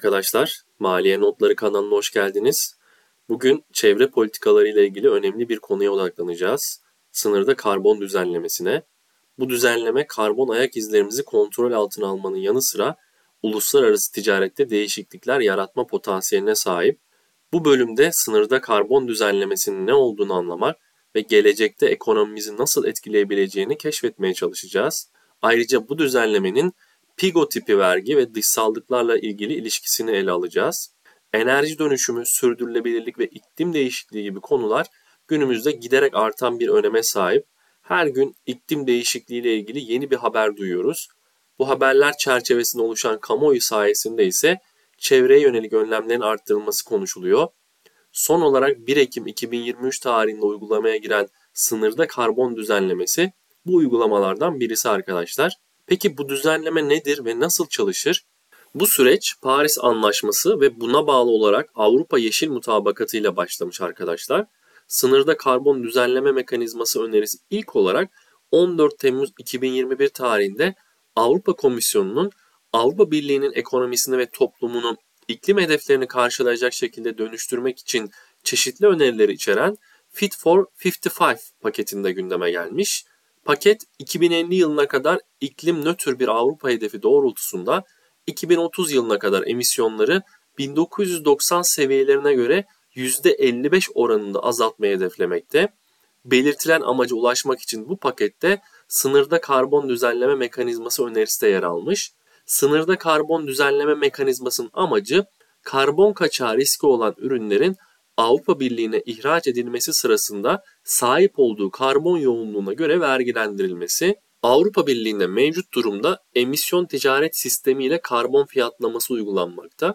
Arkadaşlar, Maliye Notları kanalına hoş geldiniz. Bugün çevre politikaları ile ilgili önemli bir konuya odaklanacağız. Sınırda karbon düzenlemesine. Bu düzenleme karbon ayak izlerimizi kontrol altına almanın yanı sıra uluslararası ticarette değişiklikler yaratma potansiyeline sahip. Bu bölümde sınırda karbon düzenlemesinin ne olduğunu anlamak ve gelecekte ekonomimizi nasıl etkileyebileceğini keşfetmeye çalışacağız. Ayrıca bu düzenlemenin PIGO tipi vergi ve dışsallıklarla ilgili ilişkisini ele alacağız. Enerji dönüşümü, sürdürülebilirlik ve iklim değişikliği gibi konular günümüzde giderek artan bir öneme sahip. Her gün iklim değişikliği ile ilgili yeni bir haber duyuyoruz. Bu haberler çerçevesinde oluşan kamuoyu sayesinde ise çevreye yönelik önlemlerin arttırılması konuşuluyor. Son olarak 1 Ekim 2023 tarihinde uygulamaya giren sınırda karbon düzenlemesi bu uygulamalardan birisi arkadaşlar. Peki bu düzenleme nedir ve nasıl çalışır? Bu süreç Paris Anlaşması ve buna bağlı olarak Avrupa Yeşil Mutabakatı ile başlamış arkadaşlar. Sınırda karbon düzenleme mekanizması önerisi ilk olarak 14 Temmuz 2021 tarihinde Avrupa Komisyonu'nun Avrupa Birliği'nin ekonomisini ve toplumunu iklim hedeflerini karşılayacak şekilde dönüştürmek için çeşitli önerileri içeren Fit for 55 paketinde gündeme gelmiş. Paket 2050 yılına kadar iklim nötr bir Avrupa hedefi doğrultusunda 2030 yılına kadar emisyonları 1990 seviyelerine göre %55 oranında azaltmayı hedeflemekte. Belirtilen amaca ulaşmak için bu pakette sınırda karbon düzenleme mekanizması önerisi de yer almış. Sınırda karbon düzenleme mekanizmasının amacı karbon kaçağı riski olan ürünlerin Avrupa Birliği'ne ihraç edilmesi sırasında sahip olduğu karbon yoğunluğuna göre vergilendirilmesi, Avrupa Birliği'nde mevcut durumda emisyon ticaret sistemi ile karbon fiyatlaması uygulanmakta.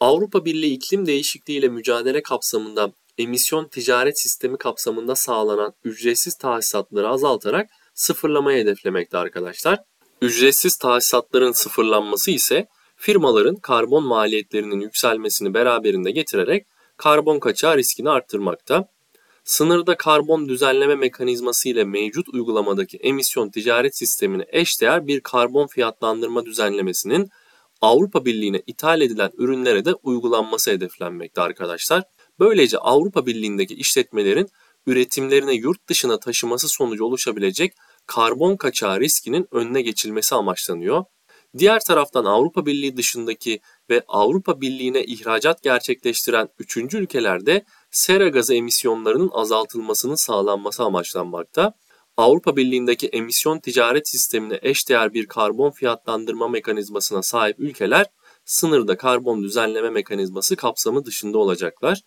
Avrupa Birliği iklim değişikliği ile mücadele kapsamında emisyon ticaret sistemi kapsamında sağlanan ücretsiz tahsisatları azaltarak sıfırlamayı hedeflemekte arkadaşlar. Ücretsiz tahsisatların sıfırlanması ise firmaların karbon maliyetlerinin yükselmesini beraberinde getirerek karbon kaçağı riskini arttırmakta. Sınırda karbon düzenleme mekanizması ile mevcut uygulamadaki emisyon ticaret sistemine eşdeğer bir karbon fiyatlandırma düzenlemesinin Avrupa Birliği'ne ithal edilen ürünlere de uygulanması hedeflenmekte arkadaşlar. Böylece Avrupa Birliği'ndeki işletmelerin üretimlerini yurt dışına taşıması sonucu oluşabilecek karbon kaçağı riskinin önüne geçilmesi amaçlanıyor. Diğer taraftan Avrupa Birliği dışındaki ve Avrupa Birliği'ne ihracat gerçekleştiren üçüncü ülkelerde sera gazı emisyonlarının azaltılmasının sağlanması amaçlanmakta. Avrupa Birliği'ndeki emisyon ticaret sistemine eşdeğer bir karbon fiyatlandırma mekanizmasına sahip ülkeler sınırda karbon düzenleme mekanizması kapsamı dışında olacaklar.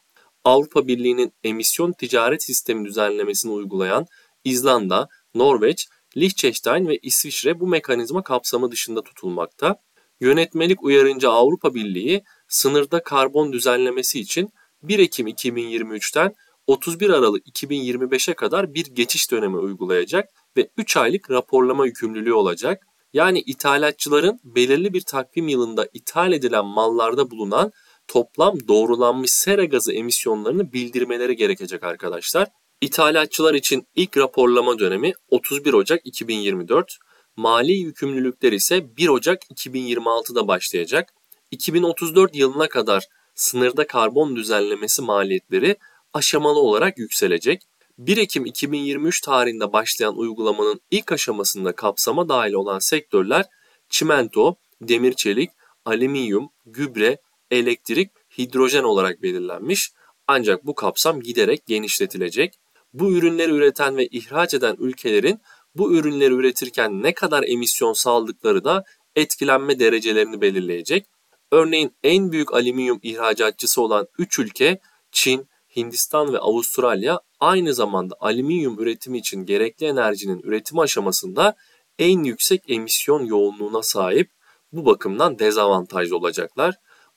Avrupa Birliği'nin emisyon ticaret sistemi düzenlemesini uygulayan İzlanda, Norveç, Liechtenstein ve İsviçre bu mekanizma kapsamı dışında tutulmakta. Yönetmelik uyarınca Avrupa Birliği sınırda karbon düzenlemesi için 1 Ekim 2023'ten 31 Aralık 2025'e kadar bir geçiş dönemi uygulayacak ve 3 aylık raporlama yükümlülüğü olacak. Yani ithalatçıların belirli bir takvim yılında ithal edilen mallarda bulunan toplam doğrulanmış sera gazı emisyonlarını bildirmeleri gerekecek arkadaşlar. İthalatçılar için ilk raporlama dönemi 31 Ocak 2024, mali yükümlülükler ise 1 Ocak 2026'da başlayacak. 2034 yılına kadar sınırda karbon düzenlemesi maliyetleri aşamalı olarak yükselecek. 1 Ekim 2023 tarihinde başlayan uygulamanın ilk aşamasında kapsama dahil olan sektörler çimento, demir çelik, alüminyum, gübre, elektrik, hidrojen olarak belirlenmiş. Ancak bu kapsam giderek genişletilecek. Bu ürünleri üreten ve ihraç eden ülkelerin bu ürünleri üretirken ne kadar emisyon saldıkları da etkilenme derecelerini belirleyecek. Örneğin en büyük alüminyum ihracatçısı olan 3 ülke Çin, Hindistan ve Avustralya aynı zamanda alüminyum üretimi için gerekli enerjinin üretim aşamasında en yüksek emisyon yoğunluğuna sahip bu bakımdan dezavantajlı olacaklar.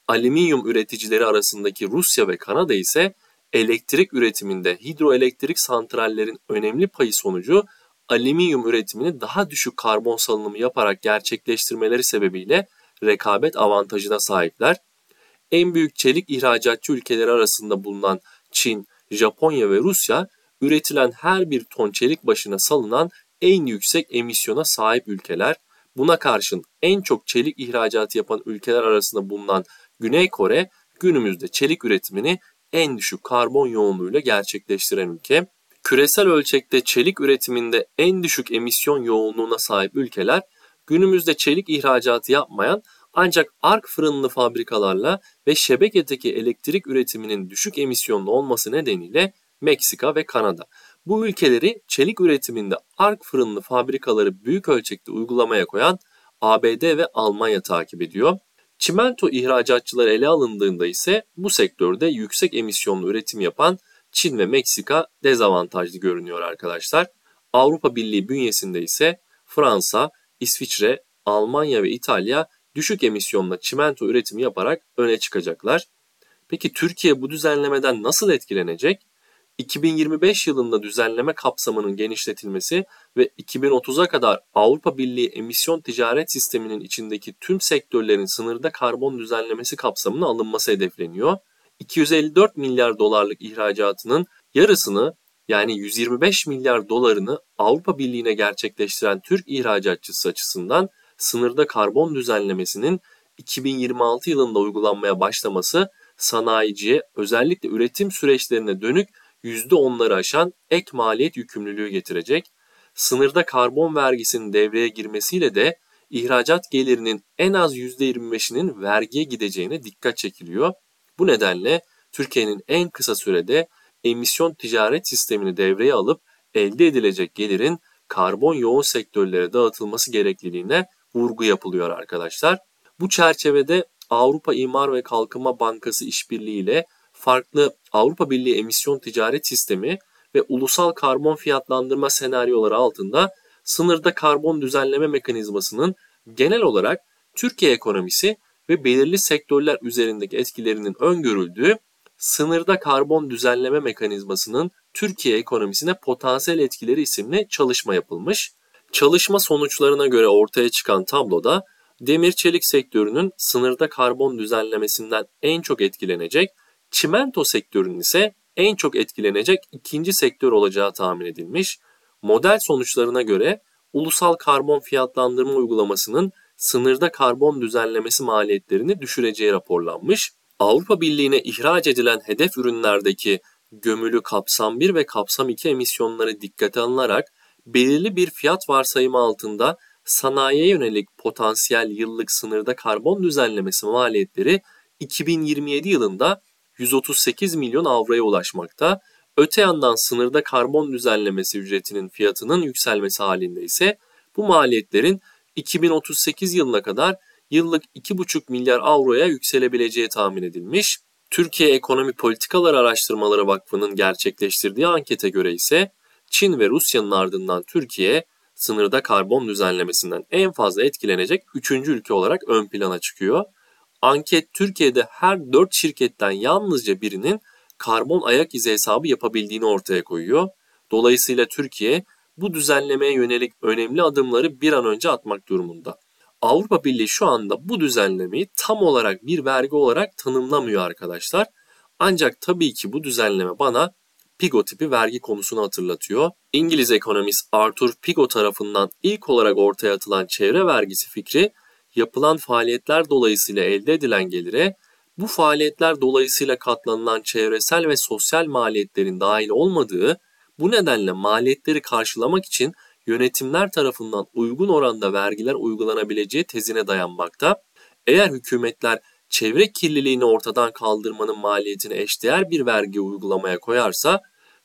Alüminyum üreticileri arasındaki Rusya ve Kanada ise elektrik üretiminde hidroelektrik santrallerin önemli payı sonucu alüminyum üretimini daha düşük karbon salınımı yaparak gerçekleştirmeleri sebebiyle rekabet avantajına sahipler. En büyük çelik ihracatçı ülkeleri arasında bulunan Çin, Japonya ve Rusya üretilen her bir ton çelik başına salınan en yüksek emisyona sahip ülkeler. Buna karşın en çok çelik ihracatı yapan ülkeler arasında bulunan Güney Kore günümüzde çelik üretimini en düşük karbon yoğunluğuyla gerçekleştiren ülke. Küresel ölçekte çelik üretiminde en düşük emisyon yoğunluğuna sahip ülkeler günümüzde çelik ihracatı yapmayan ancak ark fırınlı fabrikalarla ve şebekedeki elektrik üretiminin düşük emisyonlu olması nedeniyle Meksika ve Kanada. Bu ülkeleri çelik üretiminde ark fırınlı fabrikaları büyük ölçekte uygulamaya koyan ABD ve Almanya takip ediyor. Çimento ihracatçıları ele alındığında ise bu sektörde yüksek emisyonlu üretim yapan Çin ve Meksika dezavantajlı görünüyor arkadaşlar. Avrupa Birliği bünyesinde ise Fransa, İsviçre, Almanya ve İtalya düşük emisyonla çimento üretimi yaparak öne çıkacaklar. Peki Türkiye bu düzenlemeden nasıl etkilenecek? 2025 yılında düzenleme kapsamının genişletilmesi ve 2030'a kadar Avrupa Birliği emisyon ticaret sisteminin içindeki tüm sektörlerin sınırda karbon düzenlemesi kapsamına alınması hedefleniyor. 254 milyar dolarlık ihracatının yarısını yani 125 milyar dolarını Avrupa Birliği'ne gerçekleştiren Türk ihracatçısı açısından sınırda karbon düzenlemesinin 2026 yılında uygulanmaya başlaması sanayiciye özellikle üretim süreçlerine dönük %10'ları aşan ek maliyet yükümlülüğü getirecek. Sınırda karbon vergisinin devreye girmesiyle de ihracat gelirinin en az %25'inin vergiye gideceğine dikkat çekiliyor. Bu nedenle Türkiye'nin en kısa sürede emisyon ticaret sistemini devreye alıp elde edilecek gelirin karbon yoğun sektörlere dağıtılması gerekliliğine vurgu yapılıyor arkadaşlar. Bu çerçevede Avrupa İmar ve Kalkınma Bankası işbirliğiyle farklı Avrupa Birliği emisyon ticaret sistemi ve ulusal karbon fiyatlandırma senaryoları altında sınırda karbon düzenleme mekanizmasının genel olarak Türkiye ekonomisi ve belirli sektörler üzerindeki etkilerinin öngörüldüğü sınırda karbon düzenleme mekanizmasının Türkiye ekonomisine potansiyel etkileri isimli çalışma yapılmış. Çalışma sonuçlarına göre ortaya çıkan tabloda demir çelik sektörünün sınırda karbon düzenlemesinden en çok etkilenecek Çimento sektörünün ise en çok etkilenecek ikinci sektör olacağı tahmin edilmiş. Model sonuçlarına göre ulusal karbon fiyatlandırma uygulamasının sınırda karbon düzenlemesi maliyetlerini düşüreceği raporlanmış. Avrupa Birliği'ne ihraç edilen hedef ürünlerdeki gömülü kapsam 1 ve kapsam 2 emisyonları dikkate alınarak belirli bir fiyat varsayımı altında sanayiye yönelik potansiyel yıllık sınırda karbon düzenlemesi maliyetleri 2027 yılında 138 milyon avroya ulaşmakta. Öte yandan sınırda karbon düzenlemesi ücretinin fiyatının yükselmesi halinde ise bu maliyetlerin 2038 yılına kadar yıllık 2,5 milyar avroya yükselebileceği tahmin edilmiş. Türkiye Ekonomi Politikalar Araştırmaları Vakfı'nın gerçekleştirdiği ankete göre ise Çin ve Rusya'nın ardından Türkiye sınırda karbon düzenlemesinden en fazla etkilenecek 3. ülke olarak ön plana çıkıyor. Anket Türkiye'de her 4 şirketten yalnızca birinin karbon ayak izi hesabı yapabildiğini ortaya koyuyor. Dolayısıyla Türkiye bu düzenlemeye yönelik önemli adımları bir an önce atmak durumunda. Avrupa Birliği şu anda bu düzenlemeyi tam olarak bir vergi olarak tanımlamıyor arkadaşlar. Ancak tabii ki bu düzenleme bana Pigo tipi vergi konusunu hatırlatıyor. İngiliz ekonomist Arthur Pigo tarafından ilk olarak ortaya atılan çevre vergisi fikri yapılan faaliyetler dolayısıyla elde edilen gelire bu faaliyetler dolayısıyla katlanılan çevresel ve sosyal maliyetlerin dahil olmadığı, bu nedenle maliyetleri karşılamak için yönetimler tarafından uygun oranda vergiler uygulanabileceği tezine dayanmakta. Eğer hükümetler çevre kirliliğini ortadan kaldırmanın maliyetini eşdeğer bir vergi uygulamaya koyarsa,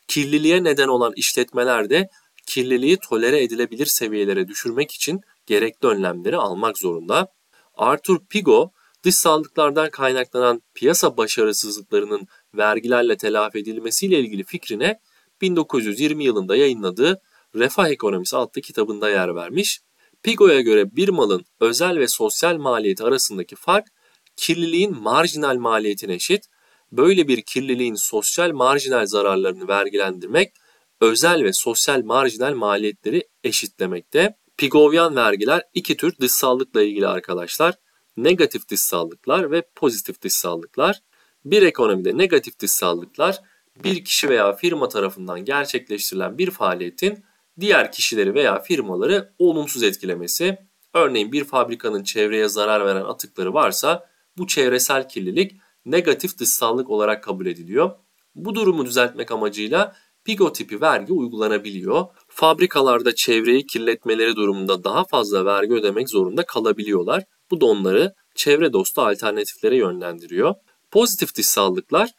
kirliliğe neden olan işletmeler de kirliliği tolere edilebilir seviyelere düşürmek için gerekli önlemleri almak zorunda. Arthur Pigo, dışsallıklardan kaynaklanan piyasa başarısızlıklarının vergilerle telafi edilmesiyle ilgili fikrine 1920 yılında yayınladığı Refah Ekonomisi adlı kitabında yer vermiş. Pigo'ya göre bir malın özel ve sosyal maliyeti arasındaki fark kirliliğin marjinal maliyetine eşit. Böyle bir kirliliğin sosyal marjinal zararlarını vergilendirmek özel ve sosyal marjinal maliyetleri eşitlemekte. Pigovyan vergiler iki tür dışsallıkla ilgili arkadaşlar. Negatif dışsallıklar ve pozitif dışsallıklar. Bir ekonomide negatif dışsallıklar bir kişi veya firma tarafından gerçekleştirilen bir faaliyetin diğer kişileri veya firmaları olumsuz etkilemesi. Örneğin bir fabrikanın çevreye zarar veren atıkları varsa bu çevresel kirlilik negatif dışsallık olarak kabul ediliyor. Bu durumu düzeltmek amacıyla PIGO tipi vergi uygulanabiliyor. Fabrikalarda çevreyi kirletmeleri durumunda daha fazla vergi ödemek zorunda kalabiliyorlar. Bu da onları çevre dostu alternatiflere yönlendiriyor. Pozitif dışsallıklar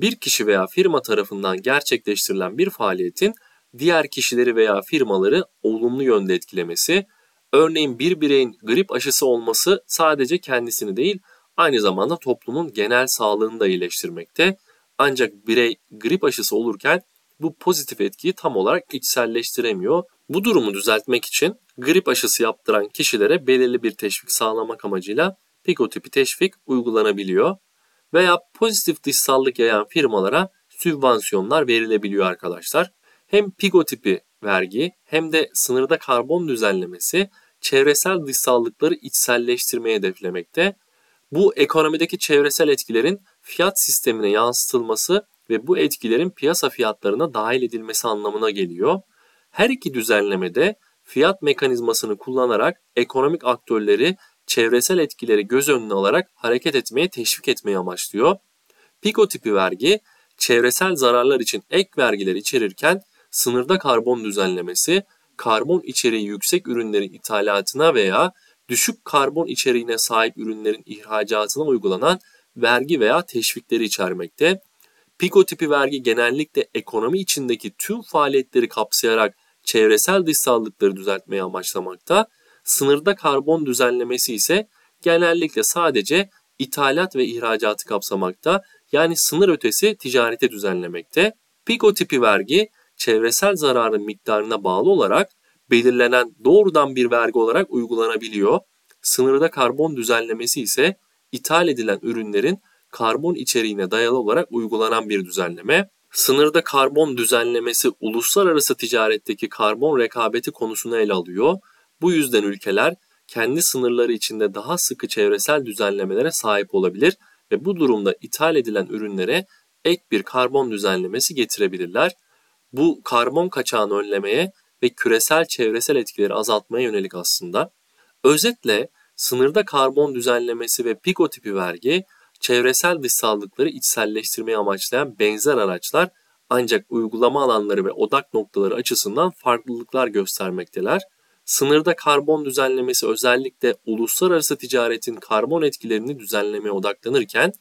bir kişi veya firma tarafından gerçekleştirilen bir faaliyetin diğer kişileri veya firmaları olumlu yönde etkilemesi, örneğin bir bireyin grip aşısı olması sadece kendisini değil aynı zamanda toplumun genel sağlığını da iyileştirmekte. Ancak birey grip aşısı olurken bu pozitif etkiyi tam olarak içselleştiremiyor. Bu durumu düzeltmek için grip aşısı yaptıran kişilere belirli bir teşvik sağlamak amacıyla PIGO tipi teşvik uygulanabiliyor. Veya pozitif dışsallık yayan firmalara sübvansiyonlar verilebiliyor arkadaşlar. Hem PIGO tipi vergi hem de sınırda karbon düzenlemesi çevresel dışsallıkları içselleştirmeye hedeflemekte. Bu ekonomideki çevresel etkilerin fiyat sistemine yansıtılması ve bu etkilerin piyasa fiyatlarına dahil edilmesi anlamına geliyor. Her iki düzenlemede fiyat mekanizmasını kullanarak ekonomik aktörleri çevresel etkileri göz önüne alarak hareket etmeye teşvik etmeyi amaçlıyor. PIKO tipi vergi çevresel zararlar için ek vergiler içerirken sınırda karbon düzenlemesi karbon içeriği yüksek ürünlerin ithalatına veya düşük karbon içeriğine sahip ürünlerin ihracatına uygulanan vergi veya teşvikleri içermekte. PIKO tipi vergi genellikle ekonomi içindeki tüm faaliyetleri kapsayarak çevresel dışsallıkları düzeltmeye amaçlamakta. Sınırda karbon düzenlemesi ise genellikle sadece ithalat ve ihracatı kapsamakta. Yani sınır ötesi ticarete düzenlemekte. PIKO tipi vergi çevresel zararın miktarına bağlı olarak belirlenen doğrudan bir vergi olarak uygulanabiliyor. Sınırda karbon düzenlemesi ise ithal edilen ürünlerin karbon içeriğine dayalı olarak uygulanan bir düzenleme. Sınırda karbon düzenlemesi uluslararası ticaretteki karbon rekabeti konusunu ele alıyor. Bu yüzden ülkeler kendi sınırları içinde daha sıkı çevresel düzenlemelere sahip olabilir ve bu durumda ithal edilen ürünlere ek bir karbon düzenlemesi getirebilirler. Bu karbon kaçağını önlemeye ve küresel çevresel etkileri azaltmaya yönelik aslında. Özetle sınırda karbon düzenlemesi ve PIKO tipi vergi çevresel dışsallıkları içselleştirmeyi amaçlayan benzer araçlar ancak uygulama alanları ve odak noktaları açısından farklılıklar göstermekteler. Sınırda karbon düzenlemesi özellikle uluslararası ticaretin karbon etkilerini düzenlemeye odaklanırken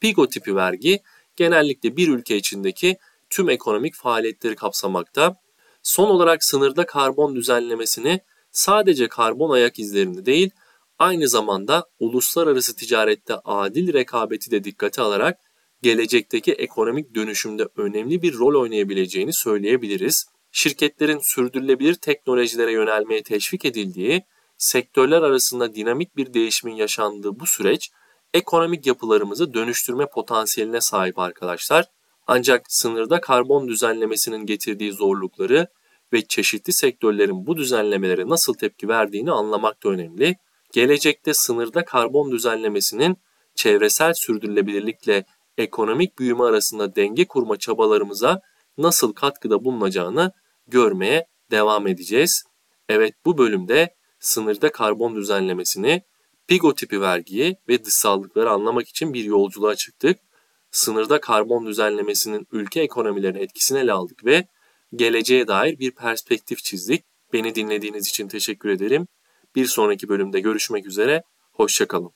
PIGO tipi vergi genellikle bir ülke içindeki tüm ekonomik faaliyetleri kapsamakta. Son olarak sınırda karbon düzenlemesini sadece karbon ayak izlerini değil, aynı zamanda uluslararası ticarette adil rekabeti de dikkate alarak gelecekteki ekonomik dönüşümde önemli bir rol oynayabileceğini söyleyebiliriz. Şirketlerin sürdürülebilir teknolojilere yönelmeye teşvik edildiği, sektörler arasında dinamik bir değişimin yaşandığı bu süreç ekonomik yapılarımızı dönüştürme potansiyeline sahip arkadaşlar. Ancak sınırda karbon düzenlemesinin getirdiği zorlukları ve çeşitli sektörlerin bu düzenlemelere nasıl tepki verdiğini anlamak da önemli. Gelecekte sınırda karbon düzenlemesinin çevresel sürdürülebilirlikle ekonomik büyüme arasında denge kurma çabalarımıza nasıl katkıda bulunacağını görmeye devam edeceğiz. Evet bu bölümde sınırda karbon düzenlemesini, PIGO tipi vergiyi ve dışsallıkları anlamak için bir yolculuğa çıktık. Sınırda karbon düzenlemesinin ülke ekonomilerine etkisini ele aldık ve geleceğe dair bir perspektif çizdik. Beni dinlediğiniz için teşekkür ederim. Bir sonraki bölümde görüşmek üzere, hoşçakalın.